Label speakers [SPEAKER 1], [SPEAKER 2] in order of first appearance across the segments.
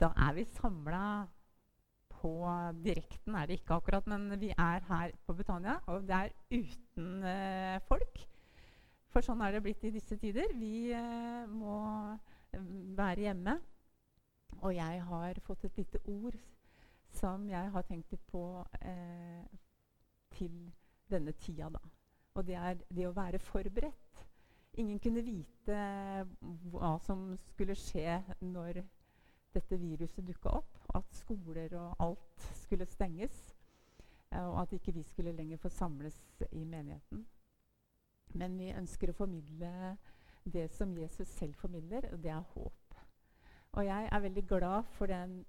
[SPEAKER 1] Da er vi samla på direkten, er det ikke akkurat, men vi er her på Britannia, Og det er uten eh, folk. For sånn er det blitt i disse tider. Vi eh, må eh, være hjemme. Og jeg har fått et lite ord som jeg har tenkt litt på eh, til denne tida, da. Og det er det å være forberedt. Ingen kunne vite hva som skulle skje når dette viruset dukka opp. At skoler og alt skulle stenges. Eh, og at ikke vi skulle lenger få samles i menigheten. Men vi ønsker å formidle det som Jesus selv formidler, og det er håp. Og jeg er veldig glad for den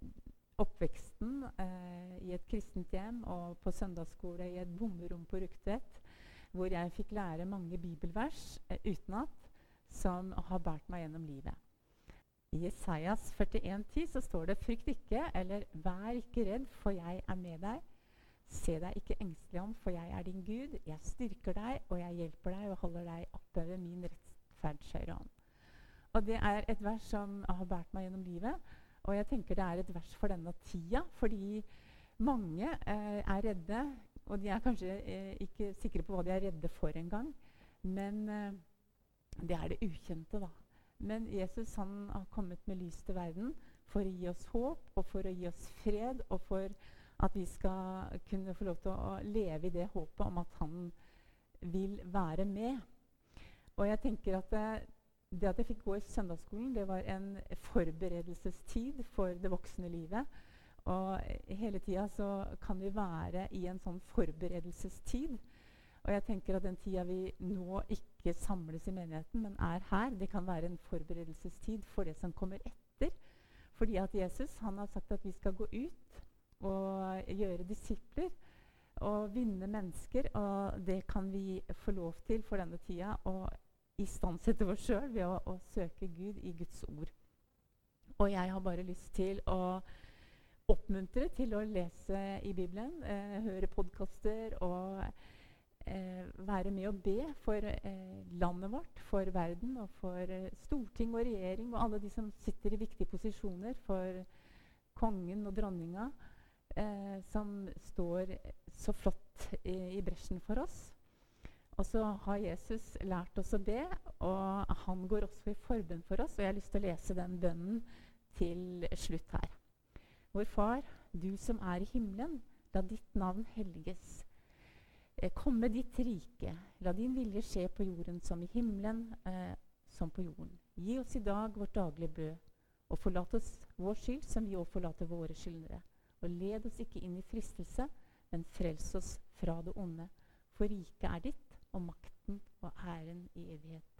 [SPEAKER 1] oppveksten eh, i et kristent hjem og på søndagsskole i et bomberom på Rugtvedt, hvor jeg fikk lære mange bibelvers eh, utenat som har båret meg gjennom livet. I Isaias 41,10 så står det 'Frykt ikke', eller 'Vær ikke redd, for jeg er med deg'. Se deg ikke engstelig om, for jeg er din Gud. Jeg styrker deg, og jeg hjelper deg og holder deg oppe ved min rettferds hånd. Og Det er et vers som har båret meg gjennom livet. Og jeg tenker det er et vers for denne tida, fordi mange eh, er redde. Og de er kanskje eh, ikke sikre på hva de er redde for engang. Men eh, det er det ukjente, da. Men Jesus han har kommet med lys til verden for å gi oss håp og for å gi oss fred, og for at vi skal kunne få lov til å leve i det håpet om at han vil være med. Og jeg tenker at det, det at jeg fikk gå i søndagsskolen, det var en forberedelsestid for det voksne livet. Og hele tida så kan vi være i en sånn forberedelsestid. Og jeg tenker at den tida vi nå ikke samles i menigheten, men er her, det kan være en forberedelsestid for det som kommer etter. Fordi at Jesus han har sagt at vi skal gå ut og gjøre disipler og vinne mennesker. Og det kan vi få lov til for denne tida å istandsette oss sjøl ved å, å søke Gud i Guds ord. Og jeg har bare lyst til å oppmuntre til å lese i Bibelen, eh, høre podkaster og være med og be for eh, landet vårt, for verden og for eh, storting og regjering og alle de som sitter i viktige posisjoner, for kongen og dronninga, eh, som står så flott i, i, bresjen for oss. Og så har Jesus lært oss å be, og han går også i forbønn for oss. Og jeg har lyst til å lese den bønnen til slutt her. Vår Far, du som er i himmelen, la ditt navn helliges. Eh, komme ditt rike. La din vilje skje på jorden som i himmelen, eh, som på jorden. Gi oss i dag vårt daglige brød, og forlat oss vår skyld, som vi òg forlater våre skyldnere. Og led oss ikke inn i fristelse, men frels oss fra det onde. For riket er ditt, og makten og æren i evighet.